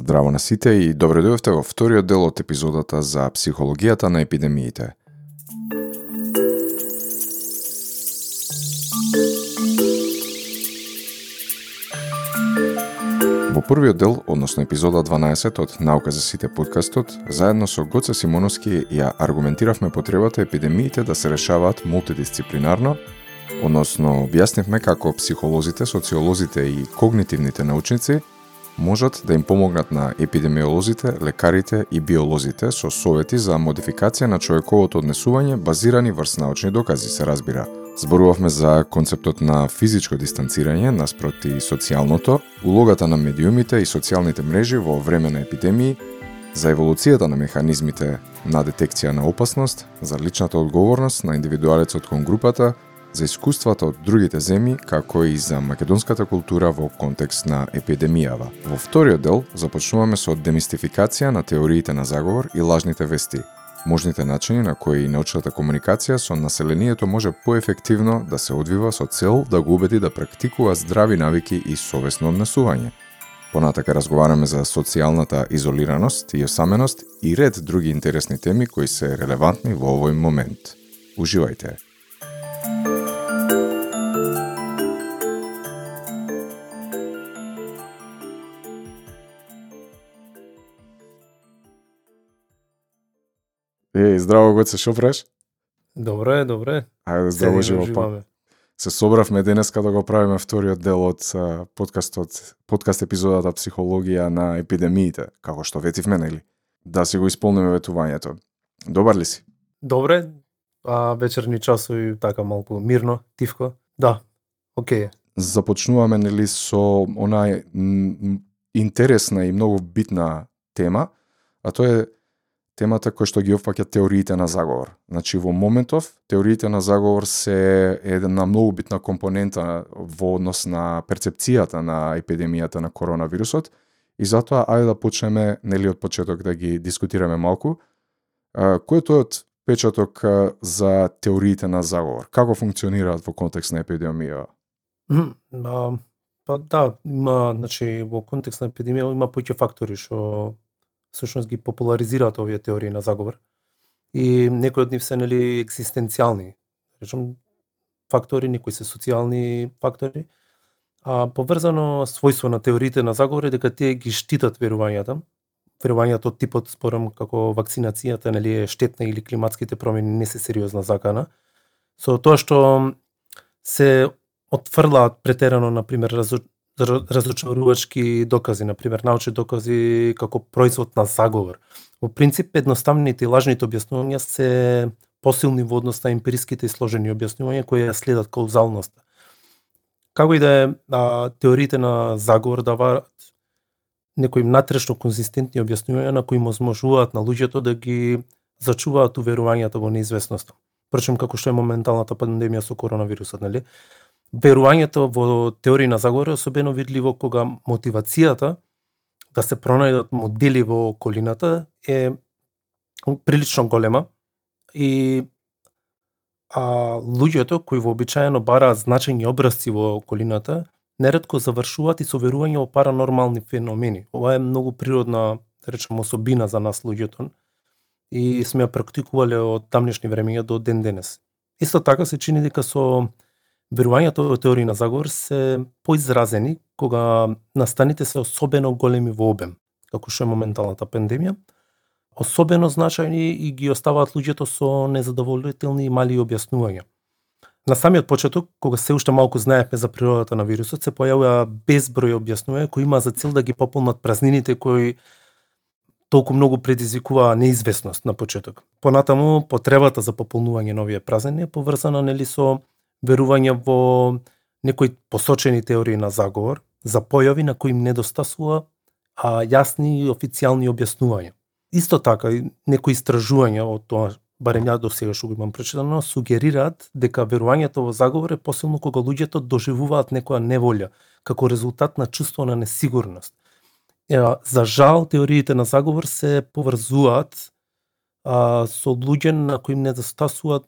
Здраво на сите и добро дојдовте во вториот дел од епизодата за психологијата на епидемиите. Во првиот дел, односно епизода 12 од Наука за сите подкастот, заедно со Гоце Симоновски ја аргументиравме потребата епидемиите да се решаваат мултидисциплинарно, односно објаснивме како психолозите, социолозите и когнитивните научници можат да им помогнат на епидемиолозите, лекарите и биолозите со совети за модификација на човековото однесување базирани врз научни докази, се разбира. Зборувавме за концептот на физичко дистанцирање наспроти социјалното, улогата на медиумите и социјалните мрежи во време на епидемии, за еволуцијата на механизмите на детекција на опасност, за личната одговорност на индивидуалецот кон групата, за искуствата од другите земји, како и за македонската култура во контекст на епидемијава. Во вториот дел започнуваме со демистификација на теориите на заговор и лажните вести, можните начини на кои научната комуникација со населението може поефективно да се одвива со цел да го убеди да практикува здрави навики и совесно однесување. Понатака разговараме за социјалната изолираност и осаменост и ред други интересни теми кои се релевантни во овој момент. Уживајте! Е, здраво Гоце, шо правиш? Добре, добре. Ајде, здраво живо па. Се собравме денеска да го правиме вториот дел од подкастот, подкаст епизодата Психологија на епидемиите, како што ветивме, нели? Да си го исполниме ветувањето. Добар ли си? Добре, а вечерни часови така малку мирно, тивко. Да, окей. Започнуваме нели со онаа интересна и многу битна тема, а тоа е темата која што ги опфаќа теориите на заговор. Значи во моментов теориите на заговор се една многу битна компонента во однос на перцепцијата на епидемијата на коронавирусот и затоа ајде да почнеме нели од почеток да ги дискутираме малку. кој е тојот печаток за теориите на заговор? Како функционираат во контекст на епидемија? Па да, има, значи во контекст на епидемија има поќе фактори што всушност ги популаризираат овие теории на заговор. И некои од нив се нели екзистенцијални, да речем фактори, некои се социјални фактори. А поврзано својство на теориите на заговор е дека тие ги штитат верувањата. Верувањата од типот спорам како вакцинацијата нели е штетна или климатските промени не се сериозна закана. Со тоа што се отфрлаат претерано на пример разочарувачки докази, на пример научни докази како производ на заговор. Во принцип, едноставните и лажните објаснувања се посилни во однос на емпириските и сложени објаснувања кои ја следат каузалноста. Како и да е, а, теориите на заговор даваат некои натрешно конзистентни објаснувања на кои можуваат на луѓето да ги зачуваат уверувањата во неизвестноста. Причем како што е моменталната пандемија со коронавирусот, нели? Верувањето во теорија на заговори особено видливо кога мотивацијата да се пронајдат модели во околината е прилично голема и а луѓето кои вообичаено бараат значајни образци во околината нередко завршуваат и со верување во паранормални феномени. Ова е многу природна, да речем, особина за нас луѓето и сме ја практикувале од тамнешни времења до ден денес. Исто така се чини дека со Верувањето во теорија на заговор се поизразени кога настаните се особено големи во обем, како што е моменталната пандемија, особено значајни и ги оставаат луѓето со незадоволителни и мали објаснувања. На самиот почеток, кога се уште малку знаевме за природата на вирусот, се појавува безброј објаснувања кои има за цел да ги пополнат празнините кои толку многу предизвикува неизвестност на почеток. Понатаму, потребата за пополнување на овие празнини е поврзана нели со верување во некои посочени теории на заговор за појави на кои им недостасува а, јасни и официјални објаснувања. Исто така, некои истражувања од тоа, барем ја до сега што го имам прочитано, сугерираат дека верувањето во заговор е посилно кога луѓето доживуваат некоја неволја, како резултат на чувство на несигурност. Е, за жал, теориите на заговор се поврзуваат а, со луѓе на кои им недостасуваат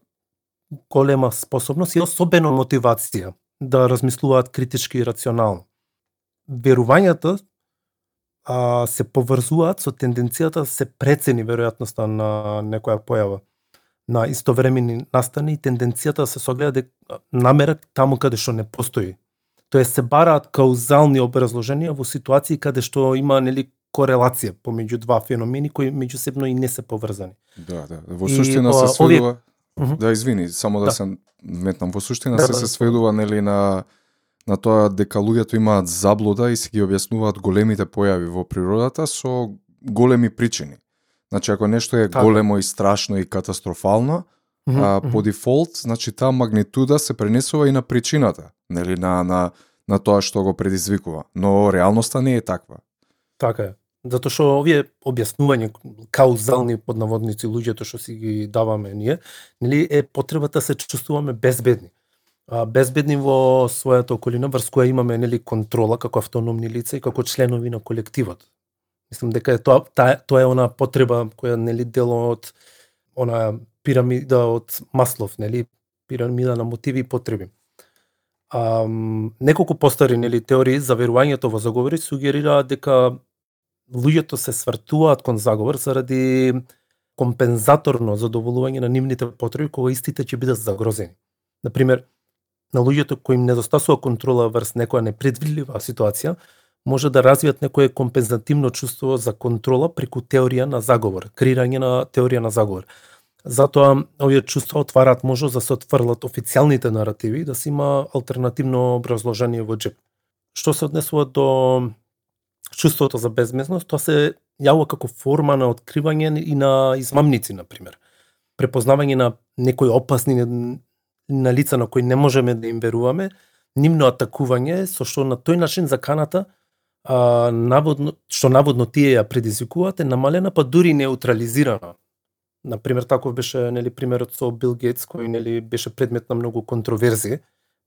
голема способност и особено мотивација да размислуваат критички и рационално. Верувањата а, се поврзуваат со тенденцијата да се прецени веројатноста на некоја појава на истовремени настани и тенденцијата да се согледа дека намерак таму каде што не постои. Тоест се бараат каузални образложенија во ситуации каде што има нели корелација помеѓу два феномени кои меѓусебно и не се поврзани. Да, да. Во суштина се сведува Да, извини, само да, да. се метнам во суштина да, се да, се сведува нели на на тоа дека луѓето имаат заблуда и се ги објаснуваат големите појави во природата со големи причини. Значи, ако нешто е така. големо и страшно и катастрофално, mm -hmm, а, по дефолт, значи таа магнитуда се пренесува и на причината, нели на на на тоа што го предизвикува. Но реалноста не е таква. Така е. Затоа што овие објаснување каузални поднаводници луѓето што си ги даваме ние, нели е потребата да се чувствуваме безбедни. А, безбедни во својата околина врз која имаме нели контрола како автономни лица и како членови на колективот. Мислам дека е тоа та, тоа е она потреба која нели дело од она пирамида од Маслов, нели пирамида на мотиви и потреби. А, неколку постари нели теории за верувањето во заговори сугерираат дека луѓето се свртуваат кон заговор заради компензаторно задоволување на нивните потреби кога истите ќе бидат загрозени. Например, на луѓето кои им недостасува контрола врз некоја непредвидлива ситуација, може да развијат некое компензативно чувство за контрола преку теорија на заговор, креирање на теорија на заговор. Затоа овие чувства отвараат можност да се отфрлат официјалните наративи да се има алтернативно образложение во джеп. Што се однесува до чувството за безмезност, тоа се јавува како форма на откривање и на измамници, на пример. Препознавање на некои опасни на лица на кои не можеме да им веруваме, нивно атакување со што на тој начин заканата а, наводно, што наводно тие ја предизвикуваат е намалена, па дури неутрализирана. Например, таков беше нели примерот со Бил Гейтс кој нели беше предмет на многу контроверзи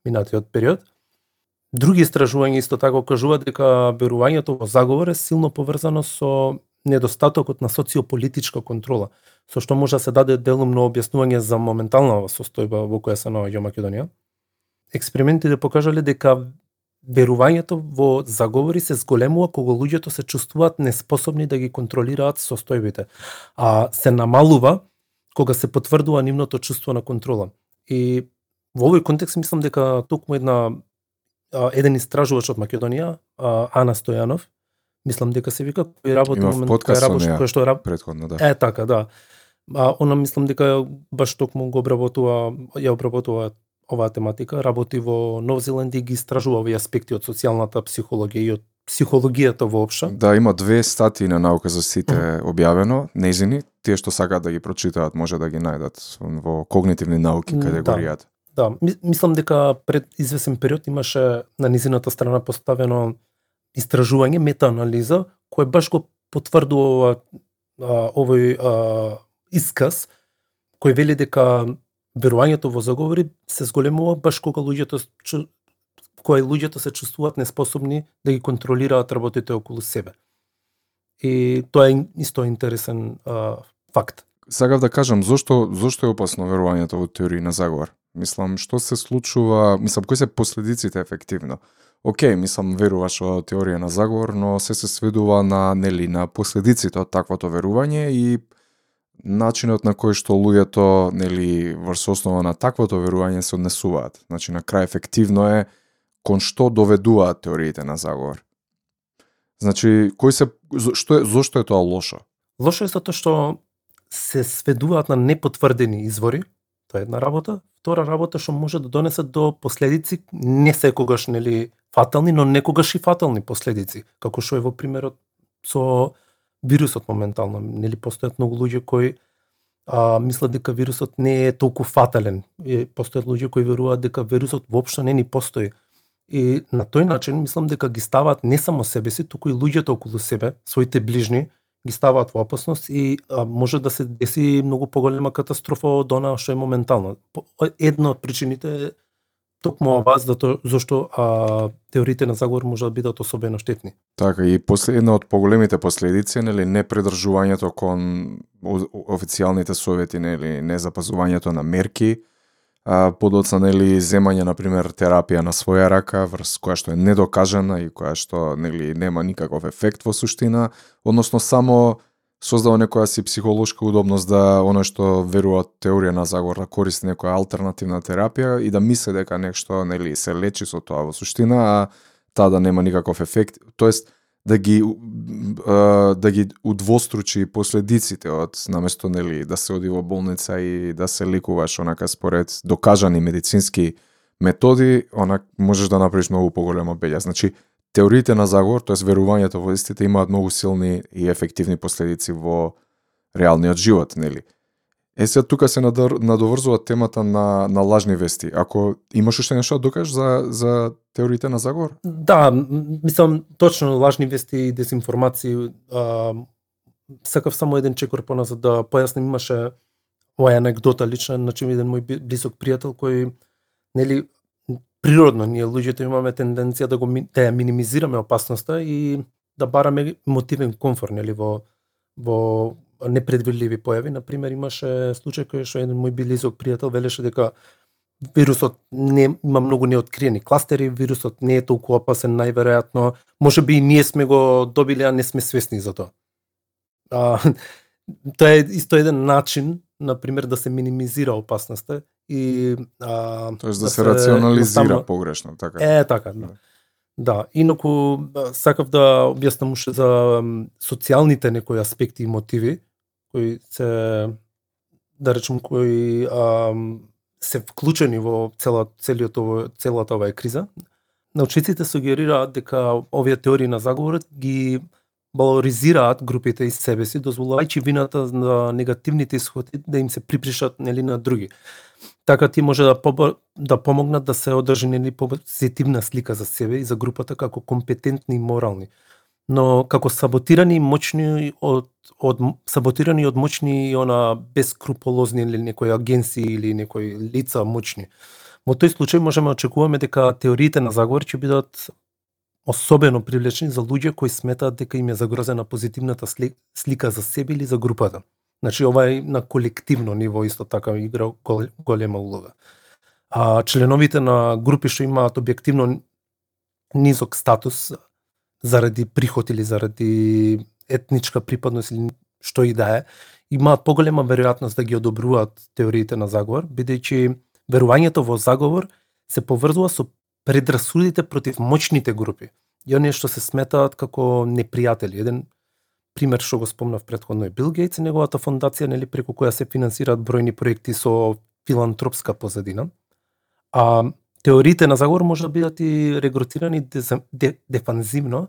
минатиот период. Други истражувања исто така кажуваат дека верувањето во заговор е силно поврзано со недостатокот на социополитичка контрола, со што може да се даде делумно објаснување за моменталната состојба во која се наоѓа Македонија. Експериментите покажале дека верувањето во заговори се зголемува кога луѓето се чувствуваат неспособни да ги контролираат состојбите, а се намалува кога се потврдува нивното чувство на контрола. И во овој контекст мислам дека токму една еден истражувач од Македонија, Ана Стојанов, мислам дека се вика, кој работи Има момент, кој работи, кој што работи предходно, да. Е така, да. А она мислам дека баш токму го обработува, ја обработува оваа тематика, работи во Нов Зеланд и ги истражува овие аспекти од социјалната психологија и од психологијата воопшто. Да, има две статии на наука за сите mm. објавено, незини, тие што сакаат да ги прочитаат може да ги најдат во когнитивни науки категоријата. Да, да. мислам дека пред извесен период имаше на низината страна поставено истражување, метаанализа, кој баш го потврдува овој а, исказ, кој вели дека верувањето во заговори се зголемува баш кога луѓето кои луѓето се чувствуваат неспособни да ги контролираат работите околу себе. И тоа е исто интересен а, факт. Сакав да кажам зошто зошто е опасно верувањето во теории на заговор. Мислам што се случува, мислам кои се последиците ефективно. Океј, мислам веруваш во теорија на заговор, но се се сведува на нели на последиците од таквото верување и начинот на кој што луѓето нели врз основа на таквото верување се однесуваат. Значи на крај ефективно е кон што доведуваат теориите на заговор. Значи, кој се што е зошто е тоа лошо? Лошо е затоа што се сведуваат на непотврдени извори, тоа е една работа. Втора работа што може да донесе до последици не секогаш нели фатални, но некогаш и фатални последици, како што е во примерот со вирусот моментално. Нели постојат многу луѓе кои а, мислат дека вирусот не е толку фатален. И постојат луѓе кои веруваат дека вирусот воопшто не ни постои. И на тој начин мислам дека ги ставаат не само себе си, туку и луѓето околу себе, своите ближни, ги ставаат во опасност и а, може да се деси многу поголема катастрофа од она што е моментално. Една од причините е токму ова затоа зашто а, теориите на заговор може да бидат особено штетни. Така и после една од поголемите последици нели не придржувањето кон официјалните совети нели не запазувањето на мерки подоцна нели земање на пример терапија на своја рака врз која што е недокажана и која што нели нема никаков ефект во суштина, односно само создава некоја си психолошка удобност да оно што верува теорија на заговор да користи некоја алтернативна терапија и да мисли дека нешто нели се лечи со тоа во суштина, а таа да нема никаков ефект. Тоест да ги да ги удвостручи последиците од наместо нели да се оди во болница и да се лекуваш онака според докажани медицински методи, онак можеш да направиш многу поголема белја. Значи, теориите на заговор, тоест верувањето во истите имаат многу силни и ефективни последици во реалниот живот, нели? Е сега тука се надоврзува темата на, на лажни вести. Ако имаш уште нешто да докажеш за, за теориите на заговор? Да, мислам точно лажни вести и дезинформации. А, сакав само еден чекор поназад да појасним имаше моја анекдота лична, значи еден мој близок пријател кој нели природно ние луѓето имаме тенденција да го да ја минимизираме опасноста и да бараме мотивен комфор, нели во во непредвидливи појави. На пример имаше случај кој што еден мој близок пријател велеше дека вирусот не има многу неоткриени кластери, вирусот не е толку опасен најверојатно, може би и ние сме го добили, а не сме свесни за тоа. А, тоа е исто еден начин, на пример, да се минимизира опасноста и а, Тоест да, да се, се рационализира наставно... погрешно, така. Е, така, да. Да, инаку сакав да објаснам уште за социјалните некои аспекти и мотиви кои се да речем кои а, се вклучени во цела целиот ово, целата оваа криза. Научниците сугерираат дека овие теории на заговорот ги балоризираат групите из себе си, дозволувајќи вината на негативните исходи да им се припришат нели на други. Така ти може да, да помогнат да се одржи нели позитивна слика за себе и за групата како компетентни и морални. Но како саботирани мочни од од саботирани од мочни и она бескруполозни или некои агенции или некои лица мочни. Во тој случај можеме да очекуваме дека теориите на заговор ќе бидат особено привлечени за луѓе кои сметаат дека им е загрозена позитивната слика за себе или за групата. Значи ова е на колективно ниво исто така игра голема улога. А членовите на групи што имаат објективно низок статус заради приход или заради етничка припадност или што и да е, имаат поголема веројатност да ги одобруваат теориите на заговор, бидејќи верувањето во заговор се поврзува со предрасудите против моќните групи и оние што се сметаат како непријатели. Еден пример што го спомнав предходно е Бил Гейтс и неговата фондација нели преку која се финансираат бројни проекти со филантропска позадина. А теориите на заговор може да бидат и регрутирани дефанзивно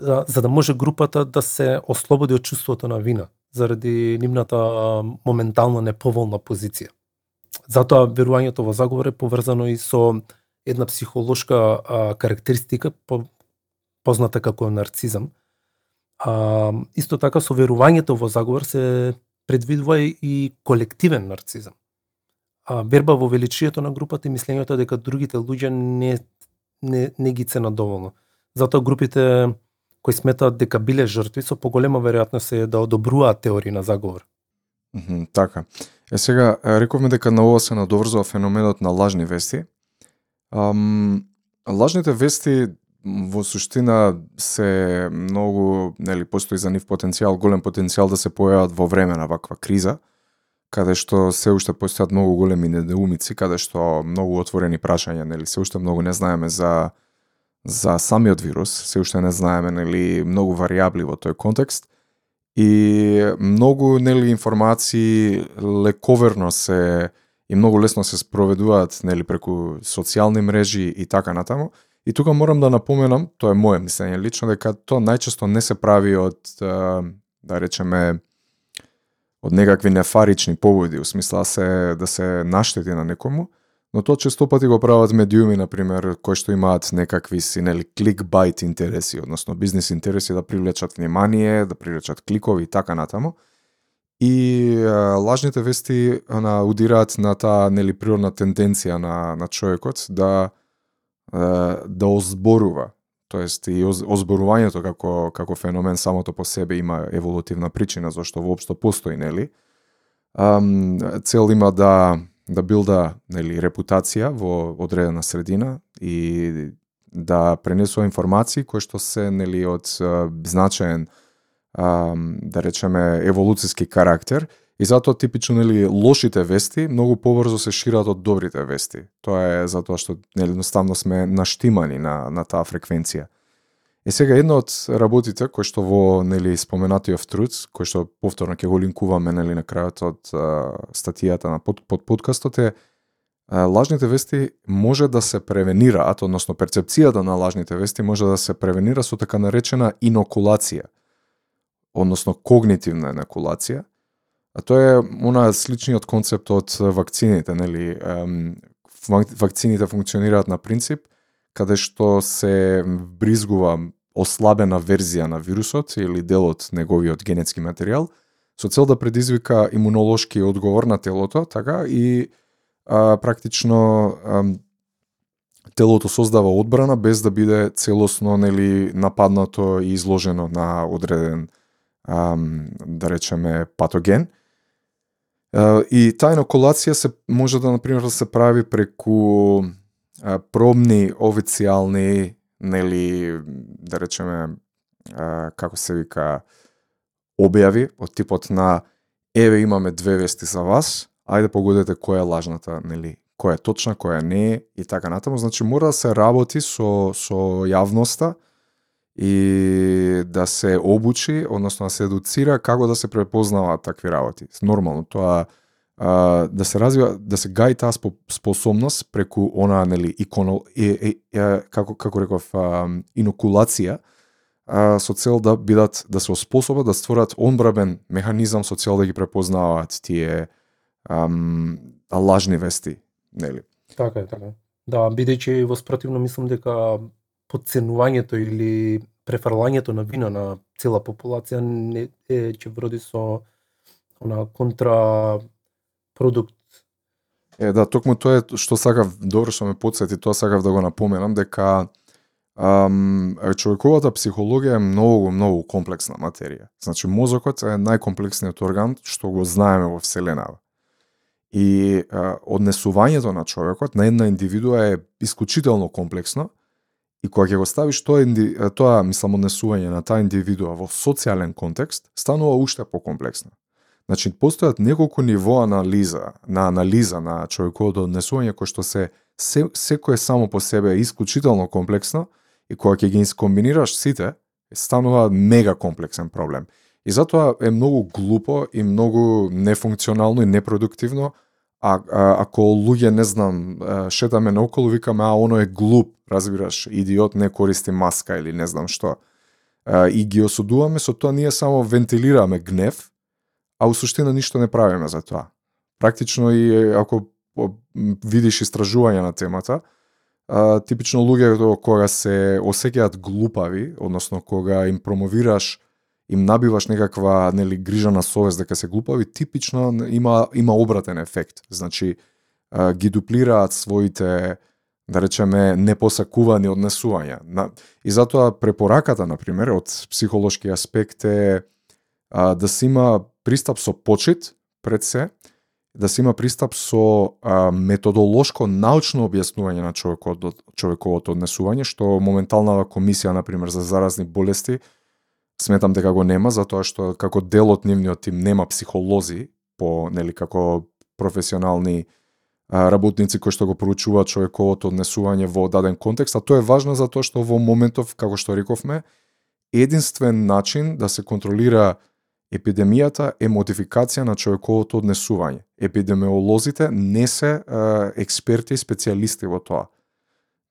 за, за да може групата да се ослободи од чувството на вина заради нивната моментално неповолна позиција. Затоа верувањето во заговор е поврзано и со една психолошка а, карактеристика по, позната како нарцизам. А, исто така со верувањето во заговор се предвидува и колективен нарцизам. А, верба во величието на групата и мислењето дека другите луѓе не, не, не ги ценат доволно. Затоа групите кои сметаат дека биле жртви со поголема веројатност е да одобруваат теории на заговор. Mm -hmm, така. Е сега рековме дека на ова се надоврзува феноменот на лажни вести, Ам, лажните вести во суштина се многу, нели, постои за нив потенцијал, голем потенцијал да се појават во време на ваква криза, каде што се уште постојат многу големи недоумици, каде што многу отворени прашања, нели, се уште многу не знаеме за за самиот вирус, се уште не знаеме, нели, многу варијабли во тој контекст и многу, нели, информации лековерно се и многу лесно се спроведуваат нели преку социјални мрежи и така натаму. И тука морам да напоменам, тоа е моје мислење лично, дека тоа најчесто не се прави од, да речеме, од некакви нефарични поводи, у смисла да се, да се наштети на некому, но тоа често пати го прават медиуми, например, кои што имаат некакви си, нели, кликбайт интереси, односно бизнес интереси да привлечат внимание, да привлечат кликови и така натаму. И лажните вести на удираат на таа нели природна тенденција на на човекот да да озборува тоест и озборувањето како како феномен самото по себе има еволутивна причина зашто воопшто постои нели? Ам, цел има да да билда нели репутација во одредена средина и да пренесува информации кои што се нели од значаен да речеме еволуциски карактер и затоа типично нели лошите вести многу побрзо се шират од добрите вести. Тоа е затоа што нели едноставно сме наштимани на на таа фреквенција. Е сега една од работите кој што во нели споменатиот труд, кој што повторно ќе го линкуваме нели на крајот од а, статијата на под, под подкастот е а, лажните вести може да се превенираат, односно перцепцијата на лажните вести може да се превенира со така наречена инокулација, односно когнитивна инокулација. А тоа е она сличниот концепт од вакцините, нели? Вакцините функционираат на принцип каде што се бризгува ослабена верзија на вирусот или дел од неговиот генетски материјал, со цел да предизвика имунолошки одговор на телото, така и а, практично а, телото создава одбрана без да биде целосно нели нападнато и изложено на одреден а, да речеме патоген. И таа инокулација се може да например да се прави преку а, пробни официјални нели, да речеме, а, како се вика, објави од типот на еве имаме две вести за вас, ајде погодете која е лажната, нели, која е точна, која не е и така натаму. Значи мора да се работи со со јавноста и да се обучи, односно да се едуцира како да се препознаваат такви работи. Нормално, тоа а, да се развива, да се гаи таа способност преку она нели иконо е, е, е, како како реков а, инокулација а, со цел да бидат да се оспособат да створат онбрабен механизам со цел да ги препознаваат тие ам, лажни вести, нели? Така е, така. Да, бидејќи во спротивно мислам дека подценувањето или префрлањето на вина на цела популација не е ќе вроди со она контра продукт. Е, да, токму тоа е што сакав, добро што ме подсети, тоа сакав да го напоменам, дека ам, човековата психологија е многу, многу комплексна материја. Значи, мозокот е најкомплексниот орган што го знаеме во Вселенава. И а, однесувањето на човекот на една индивидуа е исклучително комплексно и кога ќе го ставиш тоа, тоа мислам, однесување на таа индивидуа во социјален контекст, станува уште покомплексно. Значи, постојат неколку ниво анализа, на анализа на човековото однесување, кој што се, се секое само по себе е исклучително комплексно и кога ќе ги скомбинираш сите, станува мега комплексен проблем. И затоа е многу глупо и многу нефункционално и непродуктивно а, а ако луѓе не знам шетаме наоколу викаме а оно е глуп, разбираш, идиот не користи маска или не знам што. И ги осудуваме со тоа ние само вентилираме гнев а у суштина ништо не правиме за тоа. Практично и ако видиш истражување на темата, типично луѓето кога се осеќаат глупави, односно кога им промовираш им набиваш некаква нели грижа на совест дека се глупави, типично има има обратен ефект. Значи ги дуплираат своите да речеме непосакувани однесувања. На, и затоа препораката на пример од психолошки аспект е а, да се има пристап со почит пред се, да се има пристап со а, методолошко научно објаснување на човекот, човековото однесување, што моменталната комисија, на пример за заразни болести, сметам дека го нема, затоа што како дел од нивниот тим нема психолози, по, нели, како професионални а, работници кои што го проучуваат човековото однесување во даден контекст, а тоа е важно затоа што во моментов, како што рековме, единствен начин да се контролира Епидемијата е модификација на човековото однесување. Епидемиолозите не се е, експерти и специјалисти во тоа.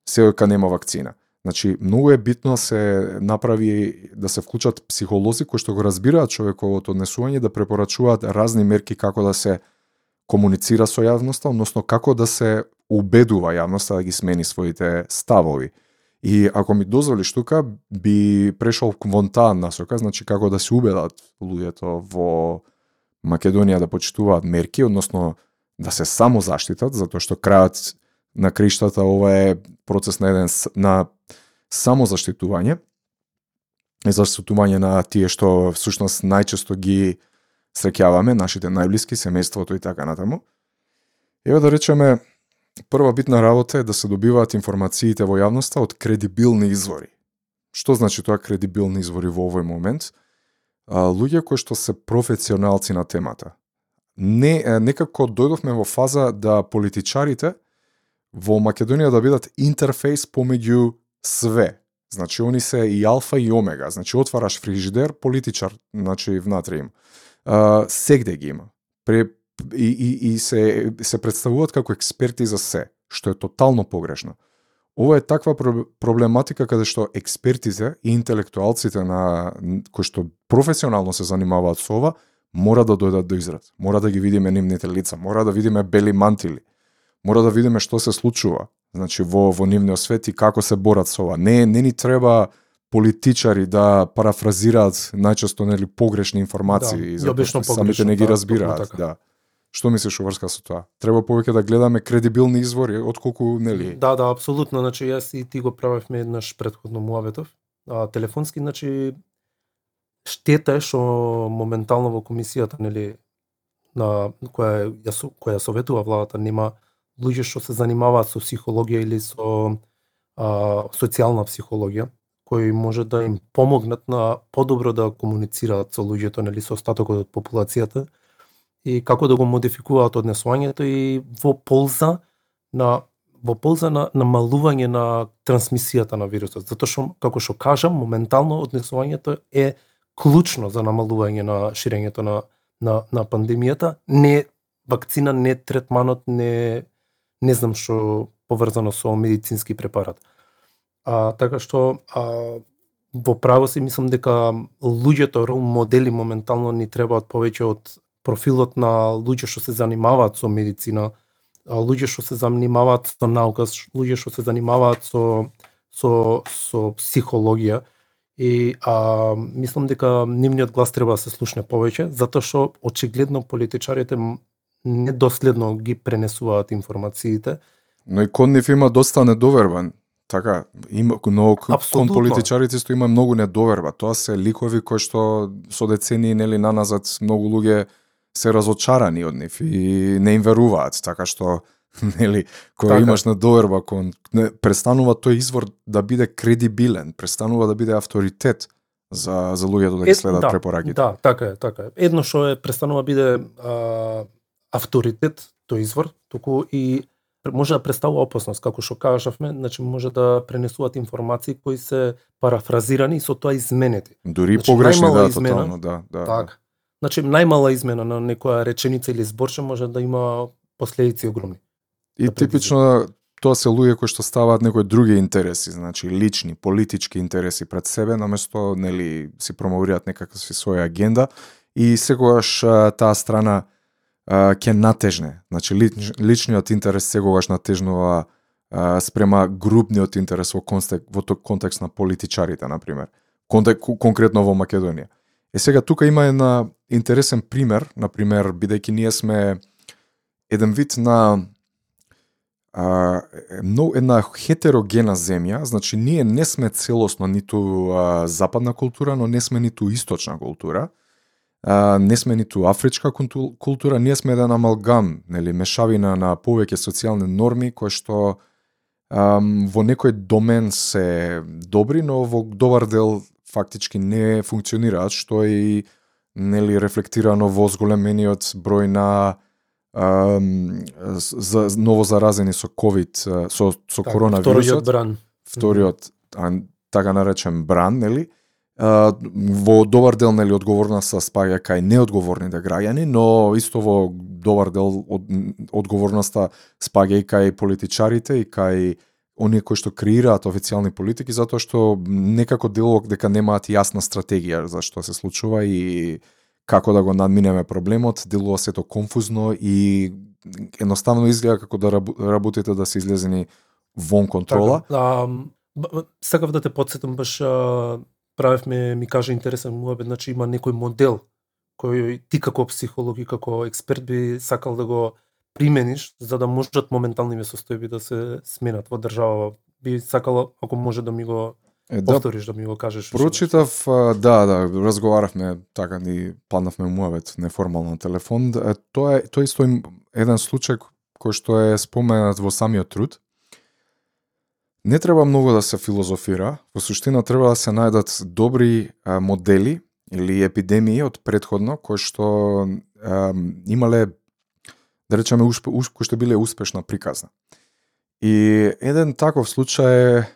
Се ока нема вакцина. Значи, многу е битно да се направи да се вклучат психолози кои што го разбираат човековото однесување да препорачуваат разни мерки како да се комуницира со јавноста, односно како да се убедува јавноста да ги смени своите ставови. И ако ми дозволиш тука, би прешол вон таа насока, значи како да се убедат луѓето во Македонија да почитуваат мерки, односно да се само заштитат, затоа што крајот на криштата ова е процес на еден на само заштитување, и заштитување на тие што всушност најчесто ги среќаваме, нашите најблиски, семејството и така натаму. Еве да речеме, прва битна работа е да се добиваат информациите во јавноста од кредибилни извори. Што значи тоа кредибилни извори во овој момент? А, луѓе кои што се професионалци на темата. Не, некако дојдовме во фаза да политичарите во Македонија да бидат интерфейс помеѓу све. Значи, они се и алфа и омега. Значи, отвараш фрижидер, политичар, значи, внатре им. А, сегде ги има. Пре, и, и, и се, се представуваат како експерти за се, што е тотално погрешно. Ова е таква проблематика каде што експертите и интелектуалците на кои што професионално се занимаваат со ова, мора да дојдат до израз. Мора да ги видиме нивните лица, мора да видиме бели мантили. Мора да видиме што се случува значи во во нивниот свет и како се борат со ова. Не не ни треба политичари да парафразираат најчесто нели погрешни информации да, затоа самите не ги да, разбираат, така. да. Што мислиш врска со тоа? Треба повеќе да гледаме кредибилни извори отколку нели? Да, да, апсолутно, значи јас и ти го правевме еднаш претходно муаветов. А телефонски значи штета е што моментално во комисијата нели на која ја која советува владата нема луѓе што се занимаваат со психологија или со а, социјална психологија, кои може да им помогнат на подобро да комуницираат со луѓето, нели со остатокот од популацијата и како да го модификуваат однесувањето и во полза на во полза на намалување на трансмисијата на вирусот, затоа што како што кажам, моментално однесувањето е клучно за намалување на ширењето на на на пандемијата, не вакцина, не третманот, не не знам што поврзано со медицински препарат. А, така што а, во право си мислам дека луѓето рол модели моментално ни требаат повеќе од профилот на луѓе што се занимаваат со медицина, луѓе што се занимаваат со наука, луѓе што се занимаваат со со со психологија и а, мислам дека нивниот глас треба да се слушне повеќе, затоа што очигледно политичарите недоследно ги пренесуваат информациите. Но и кон нив има доста недоверба. Така, има, но кон политичарите што има многу недоверба. Тоа се ликови кои што со децении нели наназад многу луѓе се разочарани од нив и не им веруваат, така што нели кога така. имаш недоверба кон не, престанува тој извор да биде кредибилен, престанува да биде авторитет за за луѓето да ги следат да, препораките. Да, така е, така е. Едно што е престанува биде а, авторитет тој извор, туку и може да представува опасност, како што кажавме, значи може да пренесуваат информации кои се парафразирани и со тоа изменети. Дури значи, погрешни, да, измена, тотално, да, да. Така. Да. Значи, најмала измена на некоја реченица или зборче може да има последици огромни. И да типично тоа се луѓе кои што ставаат некои други интереси, значи лични, политички интереси пред себе, наместо нели си промовираат некаква си своја агенда и секогаш таа страна ќе натежне. Значи лич, личниот интерес секогаш натежнува а, спрема групниот интерес во контекст во контекст на политичарите на пример. Контек, конкретно во Македонија. Е сега тука има една интересен пример, на пример бидејќи ние сме еден вид на а, но една хетерогена земја, значи ние не сме целосно ниту а, западна култура, но не сме ниту источна култура а, не сме ниту афричка култура, ние сме еден амалгам, нели, мешавина на повеќе социјални норми кои што ам, во некој домен се добри, но во добар дел фактички не функционираат, што е и нели рефлектирано во зголемениот број на ам, за ново заразени со ковид, со со так, коронавирусот. Вториот бран. Вториот, а, така наречен бран, нели? Во добар дел нели одговорноста спаѓа кај неодговорните да граѓани, но исто во добар дел од, одговорноста спаѓа и кај политичарите и кај оние кои што креираат официјални политики затоа што некако делок дека немаат јасна стратегија за што се случува и како да го надминеме проблемот, делува сето конфузно и едноставно изгледа како да работите да се излезени вон контрола. Така, да, а, сакав да те подсетам баш правевме, ми кажа интересен муабет, значи има некој модел кој ти како психолог и како експерт би сакал да го примениш за да можат моментални состојби да се сменат во држава. Би сакал ако може да ми го Е, да, повториш да ми го кажеш. Прочитав, да, да, разговаравме, така ни паднавме муавет неформално на телефон. Тоа е тоа исто еден случај кој што е споменат во самиот труд, не треба многу да се филозофира, во суштина треба да се најдат добри а, модели или епидемии од предходно кои што а, имале да речеме успе, кои што биле успешно приказна. И еден таков случај е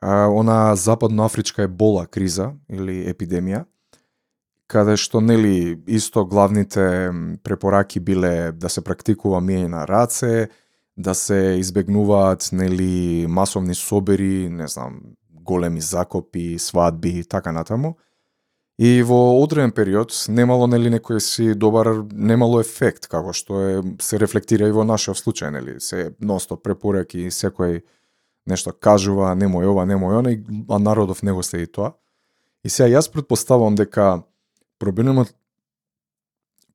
а, она западноафричка ебола криза или епидемија, каде што нели исто главните препораки биле да се практикува миење на раце, да се избегнуваат нели масовни собери, не знам, големи закопи, свадби и така натаму. И во одреден период немало нели некој си добар немало ефект како што е се рефлектира и во нашиот случај нели се носто препораки секој нешто кажува немој ова немој она а народов него следи тоа. И сега јас предпоставувам дека проблемот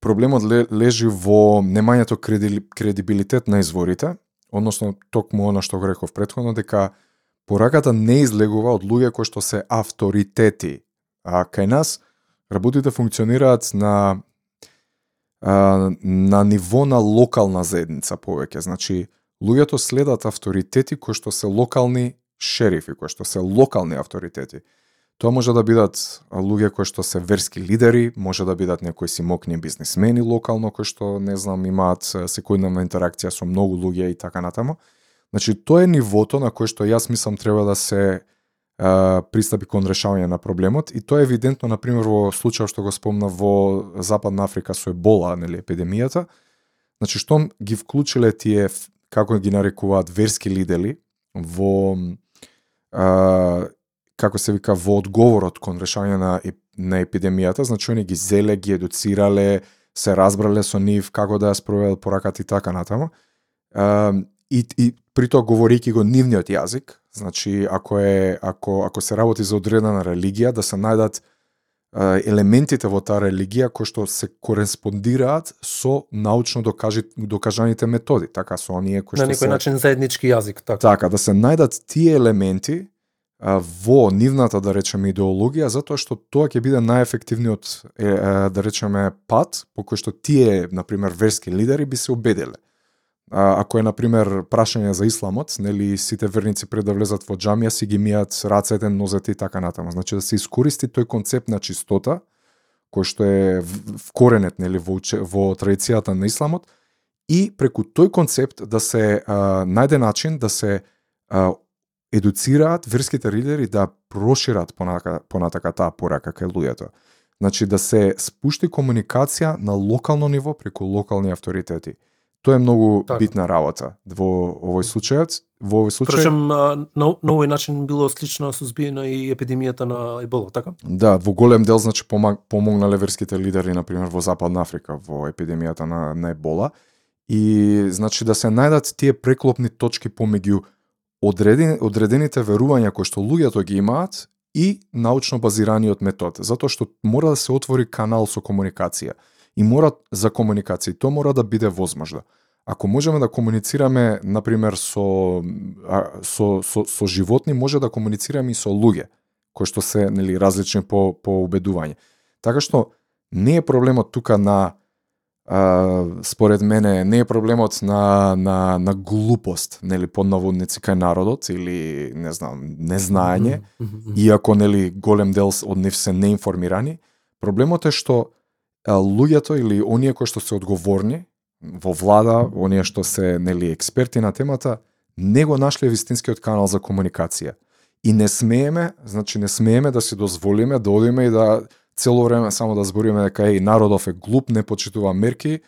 проблемот лежи во немањето кредибилитет на изворите, односно токму она што го реков претходно дека пораката не излегува од луѓе кои што се авторитети. А кај нас работите функционираат на а, на ниво на локална заедница повеќе. Значи, луѓето следат авторитети кои што се локални шерифи, кои што се локални авторитети. Тоа може да бидат луѓе кои што се верски лидери, може да бидат некои си мокни бизнисмени локално кои што не знам имаат секојдневна интеракција со многу луѓе и така натаму. Значи тоа е нивото на кое што јас мислам треба да се е, пристапи кон решавање на проблемот и тоа е евидентно на пример во случајот што го спомна во Западна Африка со ебола, нели епидемијата. Значи што ги вклучиле тие како ги нарекуваат верски лидери во е, како се вика во одговорот кон решање на на епидемијата, значи они ги зеле, ги едуцирале, се разбрале со нив како да ја спроведат пораката и така натаму. И, и при тоа говорики го нивниот јазик, значи ако е ако ако се работи за одредена религија да се најдат елементите во таа религија кои што се кореспондираат со научно докажи, докажаните методи, така со оние кои што на некој се начин заеднички јазик, така. Така, да се најдат тие елементи во нивната, да речеме, идеологија, затоа што тоа ќе биде најефективниот, е, да речеме, пат по кој што тие, например, верски лидери би се убедиле. Ако е, например, прашање за исламот, нели сите верници пред да влезат во джамија си ги мијат рацете, нозете и така натаму. Значи да се искористи тој концепт на чистота, кој што е вкоренет нели во во традицијата на исламот и преку тој концепт да се а, најде начин да се а, едуцираат верските лидери да прошират понатака, понатака таа порака кај луѓето. Значи да се спушти комуникација на локално ниво преку локални авторитети. Тоа е многу так. битна работа во овој случај. Во овој случај Прашам, на, на овој начин било слично сузбиено и епидемијата на ебола, така? Да, во голем дел значи помогнале верските лидери на пример во Западна Африка во епидемијата на, на ебола и значи да се најдат тие преклопни точки помеѓу одредени, одредените верувања кои што луѓето ги имаат и научно базираниот метод, затоа што мора да се отвори канал со комуникација и мора за комуникација, тоа мора да биде возможно. Ако можеме да комуницираме, например, со, со, со, со животни, може да комуницираме и со луѓе, кои што се нели, различни по, по убедување. Така што не е проблемот тука на а, според мене не е проблемот на, на, на глупост, нели, под наводници кај народот или, не знам, незнаење, mm -hmm. иако, нели, голем дел од нив се неинформирани. Проблемот е што а, луѓето или оние кои што се одговорни во влада, оние што се, нели, експерти на темата, не го нашле вистинскиот канал за комуникација. И не смееме, значи не смееме да си дозволиме да одиме и да цело време само да збориме дека е народов е глуп, не почитува мерки,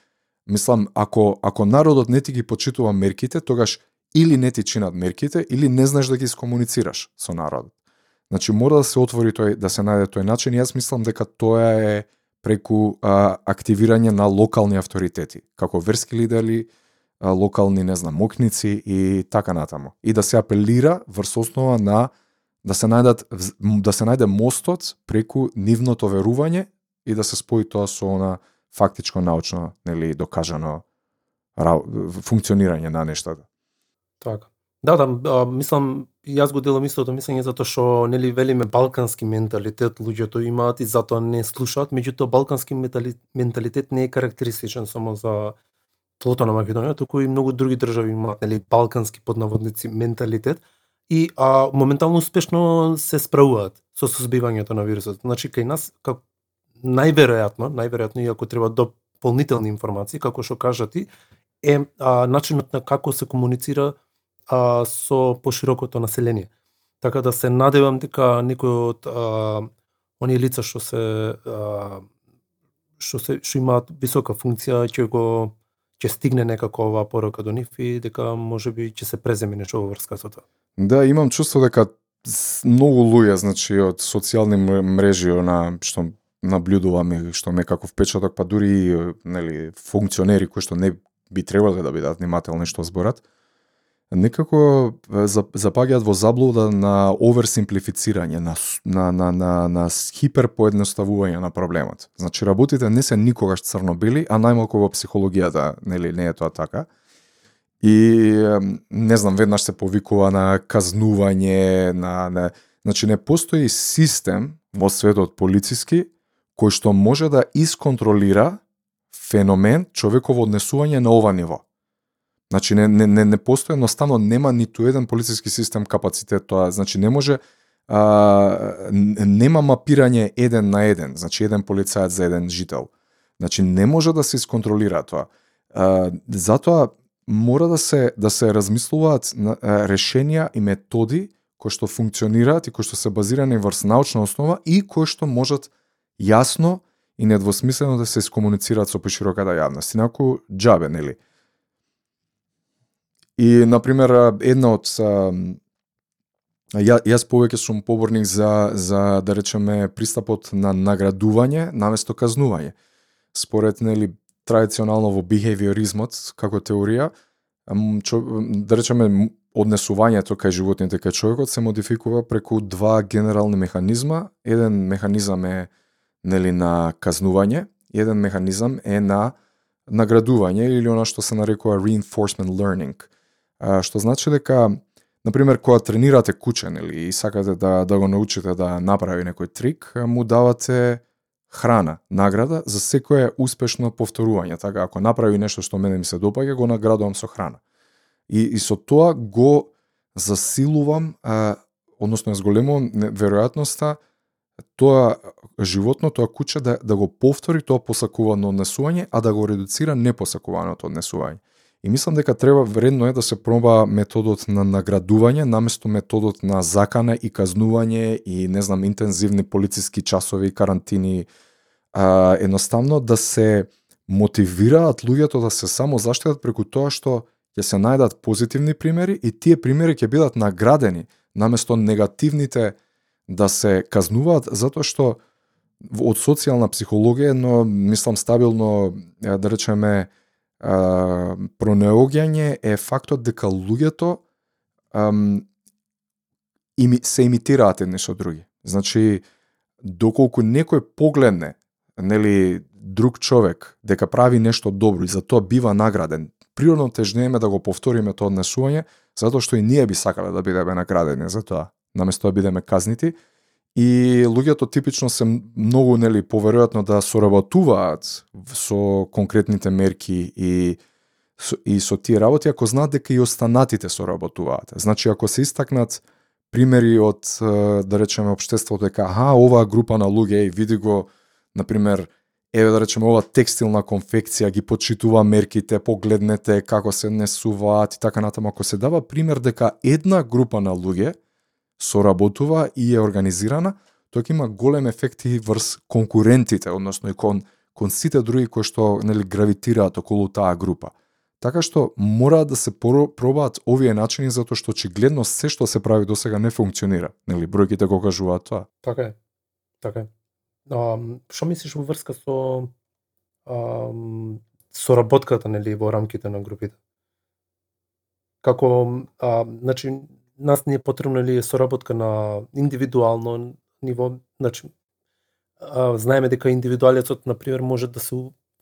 мислам ако ако народот не ти ги почитува мерките, тогаш или не ти чинат мерките или не знаеш да ги скомуницираш со народот. Значи мора да се отвори тој да се најде тој начин. Јас мислам дека тоа е преку а, активирање на локални авторитети, како верски лидери, а, локални, не знам, мокници и така натаму. И да се апелира врз основа на да се најдат да се најде мостот преку нивното верување и да се спои тоа со она фактичко научно, нели, докажано функционирање на нештата. Така. Да, да, а, мислам, јас го делам истото мислење затоа што нели велиме балкански менталитет луѓето имаат и затоа не слушаат, меѓутоа балкански менталитет не е карактеристичен само за тлото на Македонија, туку и многу други држави имаат нели балкански поднаводници менталитет и а, моментално успешно се справуваат со созбивањето на вирусот. Значи кај нас како најверојатно, најверојатно иако треба дополнителни информации, како што кажа ти, е а, начинот на како се комуницира а, со поширокото население. Така да се надевам дека некој од а, оние лица што се а, што се што имаат висока функција ќе го ќе стигне некако оваа порака до нив и дека можеби ќе се преземе нешто во врска со тоа. Да, имам чувство дека многу луѓе, значи од социјални мрежи на што наблюдувам и што ме како впечаток, па дури нели функционери кои што не би требале да бидат внимателни што зборат, некако запаѓаат во заблуда на оверсимплифицирање, на, на, на, на, на хиперпоедноставување на проблемот. Значи, работите не се никогаш црно-бели, а најмалку во психологијата, нели, не е тоа така. И, не знам, веднаш се повикува на казнување, на, на... Значи, не постои систем во светот полициски кој што може да исконтролира феномен човеково однесување на ова ниво. Значи не не не, не постои едноставно нема ниту еден полициски систем капацитет тоа. Значи не може а, нема мапирање еден на еден, значи еден полицаец за еден жител. Значи не може да се исконтролира тоа. А, затоа мора да се да се размислуваат на, а, решенија и методи кои што функционираат и кои што се базирани врз научна основа и кои што можат јасно и недвосмислено да се искомуницираат со пошироката јавност. Инаку џабе, нели? И, например, една од ја, јас повеќе сум поборник за, за да речеме, пристапот на наградување наместо казнување. Според, нели, традиционално во бихевиоризмот, како теорија, чо, да речеме, однесувањето кај животните кај човекот се модификува преку два генерални механизма. Еден механизам е нели на казнување, еден механизам е на наградување или она што се нарекува reinforcement learning – што значи дека на пример кога тренирате куче нели и сакате да да го научите да направи некој трик, му давате храна, награда за секое успешно повторување. Така ако направи нешто што мене ми се допаѓа, го наградувам со храна. И, и со тоа го засилувам, а, односно зголемувам веројатноста тоа животно, тоа куче да, да го повтори тоа посакувано однесување, а да го редуцира непосакуваното однесување. И мислам дека треба вредно е да се проба методот на наградување наместо методот на закана и казнување и не знам интензивни полициски часови, карантини, а, едноставно да се мотивираат луѓето да се само заштитат преку тоа што ќе се најдат позитивни примери и тие примери ќе бидат наградени наместо негативните да се казнуваат затоа што од социјална психологија, но мислам стабилно да речеме пронеоѓање е фактот дека луѓето ам, ими, се имитираат едни со други. Значи, доколку некој погледне, нели, друг човек дека прави нешто добро и за тоа бива награден, природно тежнееме да го повториме тоа однесување, затоа што и ние би сакале да бидеме наградени за тоа, наместо да бидеме казнити, и луѓето типично се многу нели поверојатно да соработуваат со конкретните мерки и и со тие работи ако знаат дека и останатите соработуваат. Значи ако се истакнат примери од да речеме општеството дека аха оваа група на луѓе и види го на пример еве да речеме ова текстилна конфекција ги почитува мерките, погледнете како се несуваат и така натаму ако се дава пример дека една група на луѓе соработува и е организирана, тоа има голем ефект и врз конкурентите, односно и кон, кон сите други кои што нели гравитираат околу таа група. Така што мора да се пробаат овие начини затоа што очигледно се што се прави до сега не функционира. Нели бројките го кажуваат тоа. Така е. Така е. А, што мислиш во врска со а, соработката нели во рамките на групите? Како а, значи нас не е потребна ли соработка на индивидуално ниво, значи знаеме дека индивидуалецот на пример може да се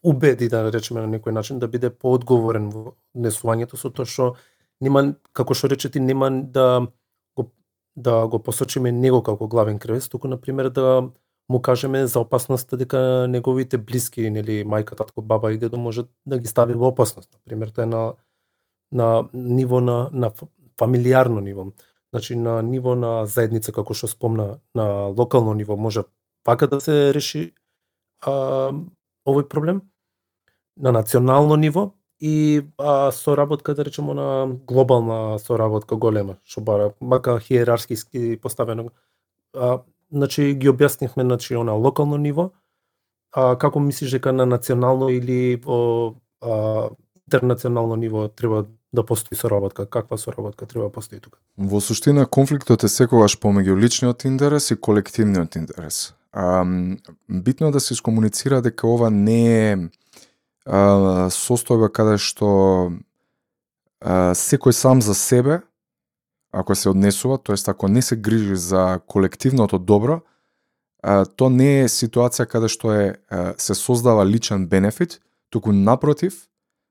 убеди да речеме на некој начин да биде поодговорен во несувањето со тоа што нема како што рече ти нема да го да го посочиме него како главен кревец, туку на пример да му кажеме за опасноста дека неговите блиски, нели мајка, татко, баба и дедо може да ги стави во опасност. На пример, тоа е на на ниво на на фамилиарно ниво. Значи на ниво на заедница како што спомна на локално ниво може пака да се реши а, овој проблем. На национално ниво и а, соработка да речеме на глобална соработка голема што бара мака хиерархиски поставено. А, значи ги објаснивме значи на локално ниво. А како мислиш дека на национално или во а, интернационално ниво треба да постои соработка, каква соработка треба да постои тука? Во суштина конфликтот е секогаш помеѓу личниот интерес и колективниот интерес. А, битно е да се искомуницира дека ова не е а, состојба каде што а, секој сам за себе, ако се однесува, тоест ако не се грижи за колективното добро, а, то не е ситуација каде што е а, се создава личен бенефит, туку напротив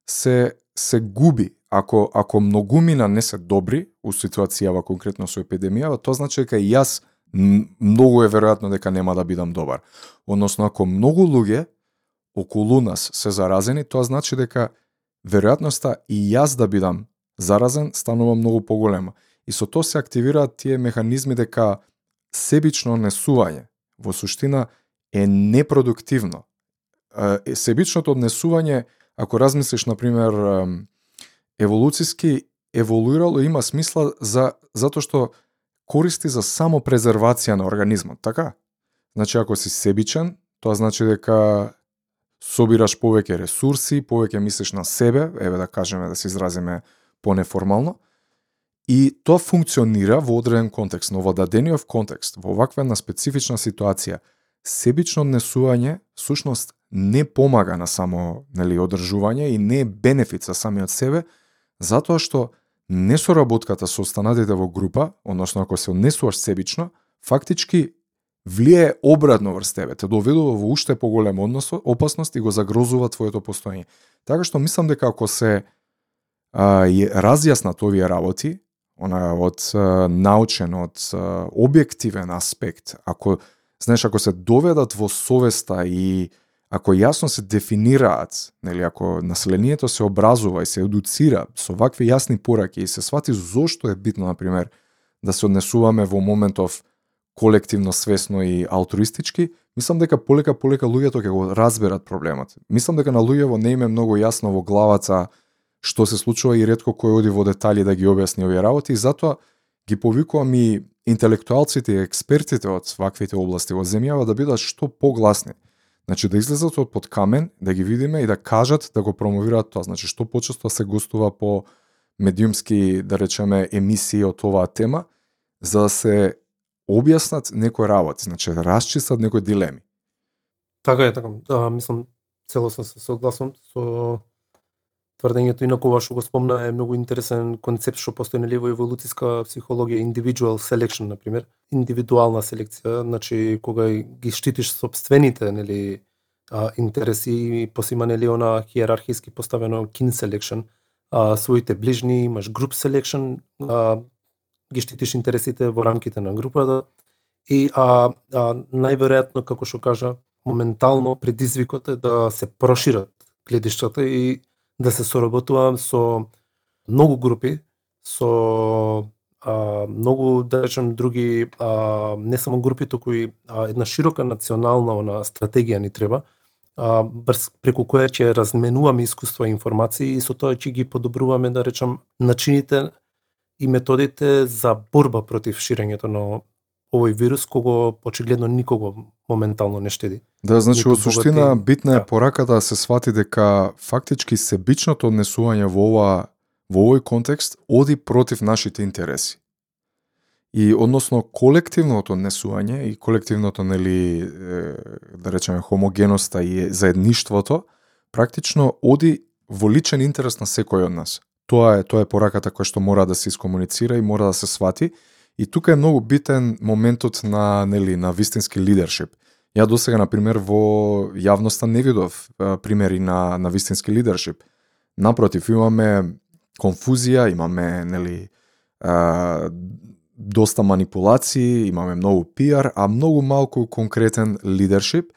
се се губи ако ако многумина не се добри у ситуацијава конкретно со епидемијава, тоа значи дека и јас многу е веројатно дека нема да бидам добар. Односно ако многу луѓе околу нас се заразени, тоа значи дека веројатноста и јас да бидам заразен станува многу поголема. И со тоа се активираат тие механизми дека себично однесување во суштина е непродуктивно. Себичното однесување, ако размислиш, например, еволуциски еволуирало има смисла за затоа што користи за само презервација на организмот, така? Значи ако си себичен, тоа значи дека собираш повеќе ресурси, повеќе мислиш на себе, еве да кажеме да се изразиме понеформално, и тоа функционира во одреден контекст, но во дадениот контекст, во ваква една специфична ситуација, себично однесување сушност не помага на само нели одржување и не е бенефит за самиот себе, затоа што несоработката со останатите во група, односно ако се однесуваш себично, фактички влие обратно врз тебе, те доведува во уште поголема однос, опасност и го загрозува твоето постоење. Така што мислам дека ако се а, разјаснат овие работи, она од а, научен, од а, објективен аспект, ако знаеш ако се доведат во совеста и ако јасно се дефинираат, нели ако населението се образува и се едуцира со вакви јасни пораки и се свати зошто е битно на пример да се однесуваме во моментов колективно свесно и алтруистички, мислам дека полека полека луѓето ќе го разберат проблемот. Мислам дека на луѓево не име многу јасно во главата што се случува и ретко кој оди во детали да ги објасни овие работи и затоа ги повикувам и интелектуалците и експертите од ваквите области во земјава да бидат што погласни. Значи да излезат од под камен, да ги видиме и да кажат да го промовираат тоа. Значи што почесто се гостува по медиумски, да речеме, емисии од оваа тема, за да се објаснат некои работи, значи да расчистат некои дилеми. Така е, така. Да, мислам, целосно се согласувам со тврдењето, инаку ова што го спомна е многу интересен концепт што постои нели во еволуциска психологија, individual selection на пример, индивидуална селекција, значи кога ги штитиш собствените нели интереси, и посима нели она хиерархиски поставено kin selection, а, своите ближни, имаш group selection, а, ги штитиш интересите во рамките на групата и а, а најверојатно како што кажа моментално предизвикот е да се прошират гледиштата и да се соработувам со многу групи, со а, многу, да речем, други, а, не само групи, туку и а, една широка национална она, стратегија ни треба, а, брз, преку која ќе разменуваме искуства и информации и со тоа ќе ги подобруваме, да речем, начините и методите за борба против ширењето на овој вирус кого очигледно никого моментално не штеди. Да, значи во суштина битна е да. пораката да се свати дека фактички себичното однесување во ова во овој контекст оди против нашите интереси. И односно колективното однесување и колективното нели да речеме хомогеноста и заедништвото практично оди во личен интерес на секој од нас. Тоа е тоа е пораката која што мора да се искомуницира и мора да се свати И тука е многу битен моментот на нели на вистински лидершип. Ја досега на пример во јавноста не видов примери на на вистински лидершип. Напротив, имаме конфузија, имаме нели а, доста манипулации, имаме многу пиар, а многу малку конкретен лидершип.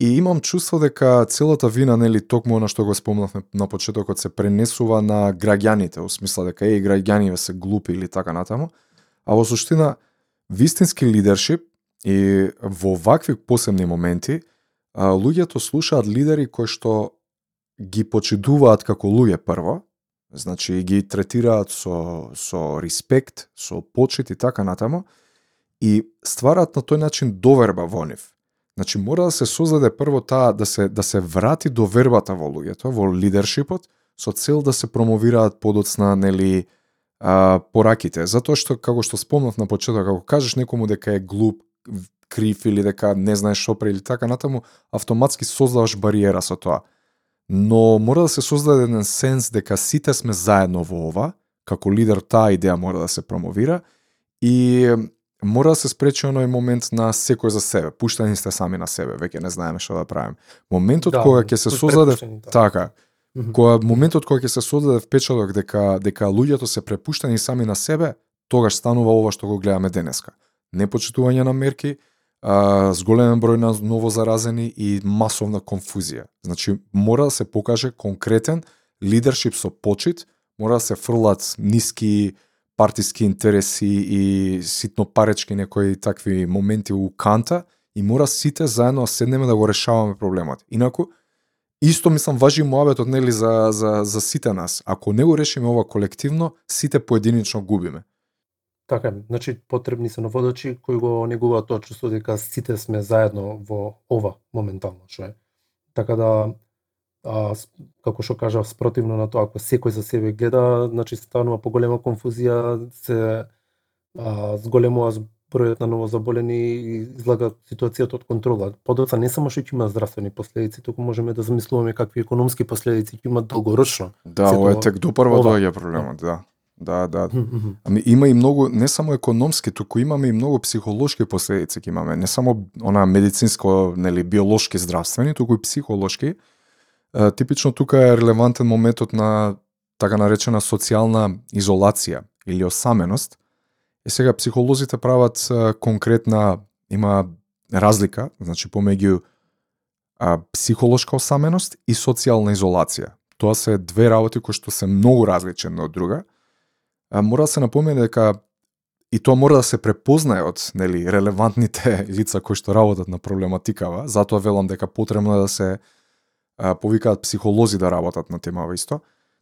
И имам чувство дека целата вина, нели, токму она што го спомнавме на почетокот, се пренесува на граѓаните, во смисла дека е, граѓаните се глупи или така натаму. А во суштина, вистински лидершип и во вакви посебни моменти, луѓето слушаат лидери кои што ги почитуваат како луѓе прво, значи ги третираат со, со респект, со почит и така натаму, и ствараат на тој начин доверба во нив. Значи мора да се создаде прво таа да се да се врати довербата во луѓето, во лидершипот, со цел да се промовираат подоцна нели а, пораките, затоа што како што спомнав на почеток, ако кажеш некому дека е глуп, крив или дека не знаеш што или така натаму, автоматски создаваш бариера со тоа. Но мора да се создаде еден сенс дека сите сме заедно во ова, како лидер таа идеја мора да се промовира и мора да се спречи оној момент на секој за себе, пуштани сте сами на себе, веќе не знаеме што да правиме. Моментот да, кога ќе се создаде да. кога моментот кога ќе се создаде впечаток дека дека луѓето се препуштени сами на себе, тогаш станува ова што го гледаме денеска. Непочитување на мерки, а, зголемен број на ново заразени и масовна конфузија. Значи, мора да се покаже конкретен лидершип со почит, мора да се фрлат ниски партиски интереси и ситно паречки некои такви моменти у канта и мора сите заедно да седнеме да го решаваме проблемот. Инаку, исто мислам важи муабетот нели за, за, за сите нас. Ако не го решиме ова колективно, сите поединично губиме. Така, значи потребни се наводачи кои го негуваат тоа чувство дека сите сме заедно во ова моментално, што е. Така да а, како што кажав, спротивно на тоа, ако секој за себе гледа, значи станува поголема конфузија, се а, зголемува бројот на новозаболени и излага ситуацијата од контрола. Подоцна не само што ќе има здравствени последици, туку можеме да замислуваме какви економски последици ќе имат долгорочно. Да, ова е тек допрва доаѓа проблемот, да. Да, да. Ами има и многу не само економски, туку имаме и многу психолошки последици ќе имаме, не само она медицинско, нели биолошки здравствени, туку и психолошки. Типично тука е релевантен моментот на така наречена социјална изолација или осаменост. Е сега психолозите прават конкретна има разлика, значи помеѓу а, психолошка осаменост и социјална изолација. Тоа се две работи кои што се многу различни од друга а, мора да се напомене дека и тоа мора да се препознае од нели релевантните лица кои што работат на проблематикава, затоа велам дека потребно е да се а, повикаат психолози да работат на темава исто.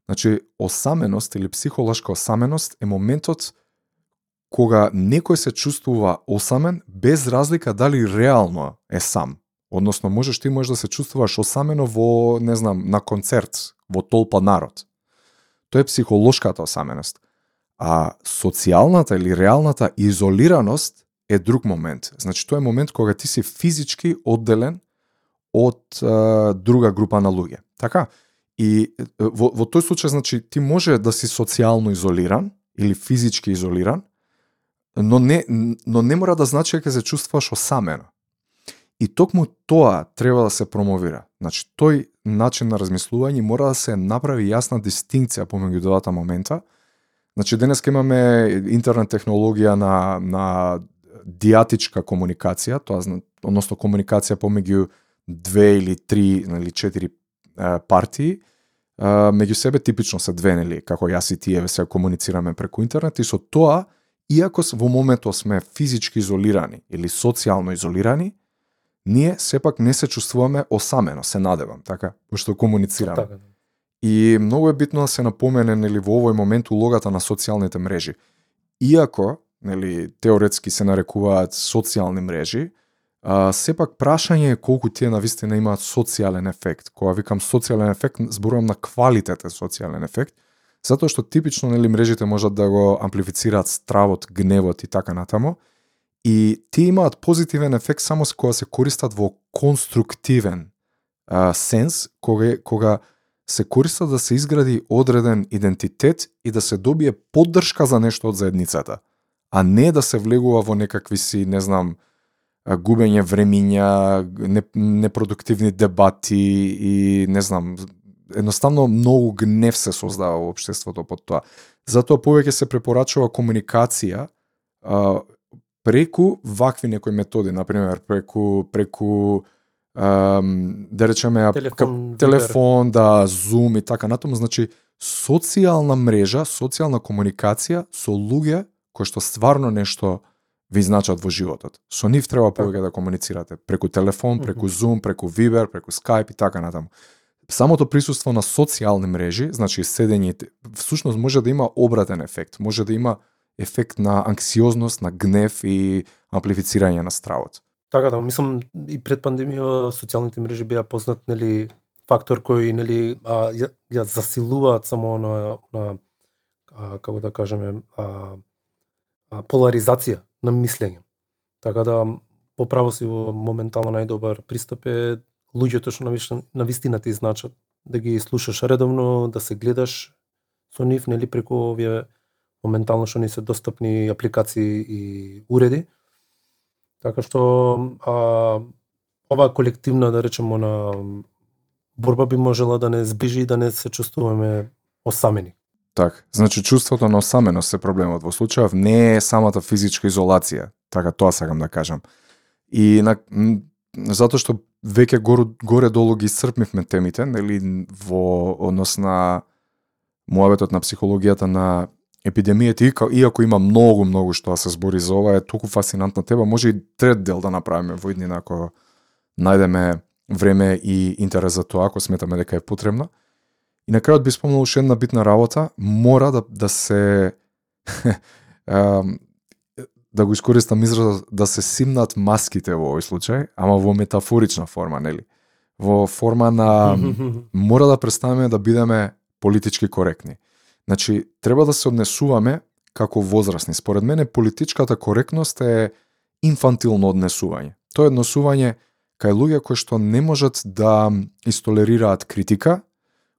Значи, осаменост или психолошка осаменост е моментот кога некој се чувствува осамен без разлика дали реално е сам. Односно, можеш ти можеш да се чувствуваш осамено во, не знам, на концерт, во толпа народ. Тоа е психолошката осаменост. А социјалната или реалната изолираност е друг момент. Значи тоа е момент кога ти си физички одделен од е, друга група на луѓе. Така? И во, во тој случај, значи, ти може да си социјално изолиран или физички изолиран, но не, но не мора да значи дека се чувствуваш осамено. И токму тоа треба да се промовира. Значи, тој начин на размислување мора да се направи јасна дистинција помеѓу двата момента, Значи, денес имаме интернет технологија на, на диатичка комуникација, тоа односно комуникација помеѓу две или три или четири е, партии, е, меѓу себе типично се две, нели, како јас и тие се комуницираме преку интернет и со тоа, иако во моментот сме физички изолирани или социјално изолирани, ние сепак не се чувствуваме осамено, се надевам, така, пошто комуницираме. Така, да. И многу е битно да се напомене нели во овој момент улогата на социјалните мрежи. Иако, нели теоретски се нарекуваат социјални мрежи, а, сепак прашање е колку тие навистина имаат социјален ефект. Кога викам социјален ефект, зборувам на квалитетен социјален ефект, затоа што типично нели мрежите можат да го амплифицираат стравот, гневот и така натаму. И тие имаат позитивен ефект само кога се користат во конструктивен а, сенс, кога, кога се користат да се изгради одреден идентитет и да се добие поддршка за нешто од заедницата, а не да се влегува во некакви си, не знам, губење времиња, непродуктивни дебати и не знам, едноставно многу гнев се создава во општеството под тоа. Затоа повеќе се препорачува комуникација а, преку вакви некои методи, например, преку преку ам, да речеме Телефон, телефон, да, Zoom и така натаму, значи социјална мрежа, социјална комуникација со луѓе кои што стварно нешто ви значат во животот. Со нив треба повеќе да комуницирате преку телефон, преку Zoom, преку Viber, преку Skype и така натаму. Самото присуство на социјални мрежи, значи седењето, всушност може да има обратен ефект, може да има ефект на анксиозност, на гнев и амплифицирање на стравот. Така да, мислам и пред пандемија социјалните мрежи беа познат нели фактор кој нели а, ја, ја засилуваат само на на а, како да кажеме а, а, поларизација на мислење. Така да поправо си во моментално најдобар пристап е луѓето што навистина, навистина ти значат да ги слушаш редовно, да се гледаш со нив нели преку овие моментално што ни се достапни апликации и уреди. Така што а, оваа колективна, да речеме, на борба би можела да не сближи и да не се чувствуваме осамени. Так, значи чувството на осаменост е проблемот. Во случајов не е самата физичка изолација, така тоа сакам да кажам. И на, затоа што веќе горе, горе долу ги исцрпнивме темите, нели во однос на муабетот на психологијата на епидемијата, иако има многу, многу што да се збори за ова, е толку фасинантна тема, може и трет дел да направиме во иднина ако најдеме време и интерес за тоа, ако сметаме дека е потребно. И на крајот би спомнал уште една битна работа, мора да, да се да го искористам изразот да се симнат маските во овој случај, ама во метафорична форма, нели? Во форма на мора да престанеме да бидеме политички коректни. Значи, треба да се однесуваме како возрастни. Според мене, политичката коректност е инфантилно однесување. Тоа е однесување кај луѓе кои што не можат да истолерираат критика,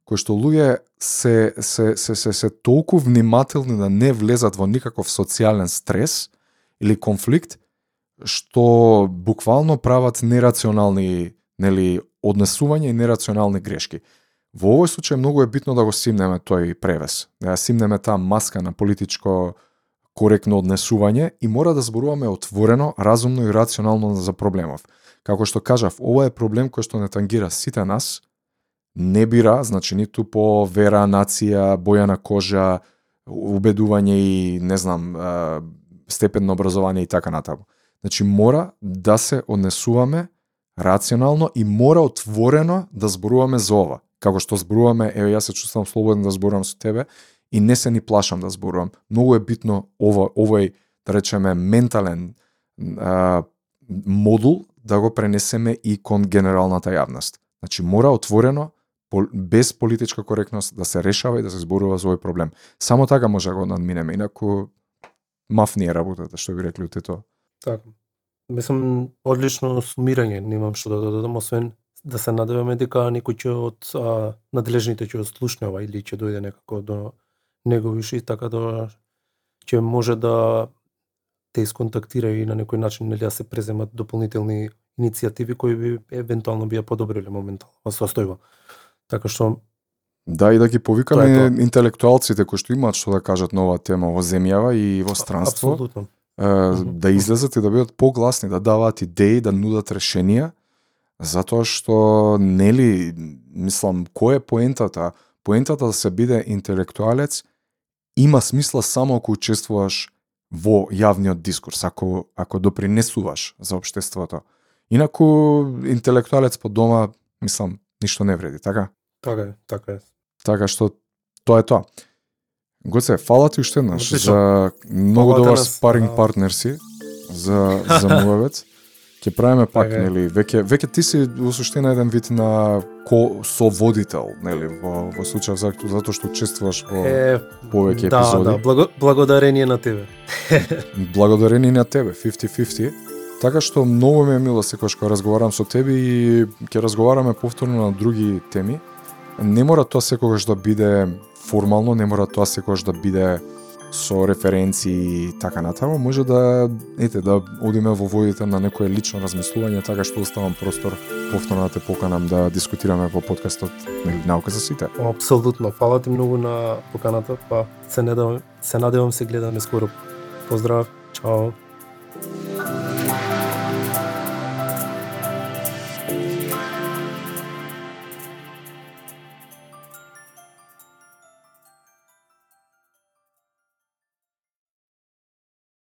кои што луѓе се, се, се, се, се толку внимателни да не влезат во никаков социјален стрес или конфликт, што буквално прават нерационални нели однесување и нерационални грешки. Во овој случај многу е битно да го симнеме тој превес, да ја симнеме таа маска на политичко коректно однесување и мора да зборуваме отворено, разумно и рационално за проблемов. Како што кажав, ова е проблем кој што не тангира сите нас, не бира, значи ниту по вера, нација, боја на кожа, убедување и не знам, степен на образование и така натаму. Значи мора да се однесуваме рационално и мора отворено да зборуваме за ова. Како што зборуваме, еве јас се чувствувам слободен да зборувам со тебе и не се ни плашам да зборувам. Многу е битно ова, овој, да речеме, ментален а, модул да го пренесеме и кон генералната јавност. Значи мора отворено, без политичка коректност да се решава и да се зборува за овој проблем. Само така може да го надминеме, инаку мафни е работата, што би рекли од тоа. Така. Мислам, одлично сумирање, немам што да додадам, освен да се надеваме дека некој ќе од а, надлежните ќе ослушнува или ќе дојде некако до негови уши, така да ќе може да те исконтактира и на некој начин или да се преземат дополнителни иницијативи кои би евентуално би ја подобриле моментално да состојба. Така што Да, и да ги повикаме интелектуалците кои што имаат што да кажат на оваа тема во земјава и во странство, апсолутно. е, да излезат и да бидат погласни, да даваат идеи, да нудат решенија, затоа што нели мислам кој е поентата? Поентата да се биде интелектуалец има смисла само ако учествуваш во јавниот дискурс, ако ако допринесуваш за општеството. Инаку интелектуалец по дома, мислам, ништо не вреди, така? Така е, така е. Така што тоа е тоа. Гоце, фала ти уште еднаш за многу Фала добар спаринг партнер си за за муавец. Ќе правиме пак, Така е. нели, веќе веќе ти си во суштина еден вид на ко соводител, нели, во во случај за затоа што учествуваш во Е, повеќе да, епизоди. да, благо, благодарение на тебе. благодарение на тебе, 50-50. Така што многу ми е мило секогаш кога разговарам со тебе и ќе разговараме повторно на други теми. Не мора тоа секогаш да биде формално, не мора тоа секогаш да биде со референции и така натаму, може да ете да одиме во водите на некое лично размислување, така што оставам простор повторно да те поканам да дискутираме во подкастот нели наука за сите. Апсолутно. Фала ти многу на поканата, па се надевам, се надевам се гледаме скоро. Поздрав. Чао.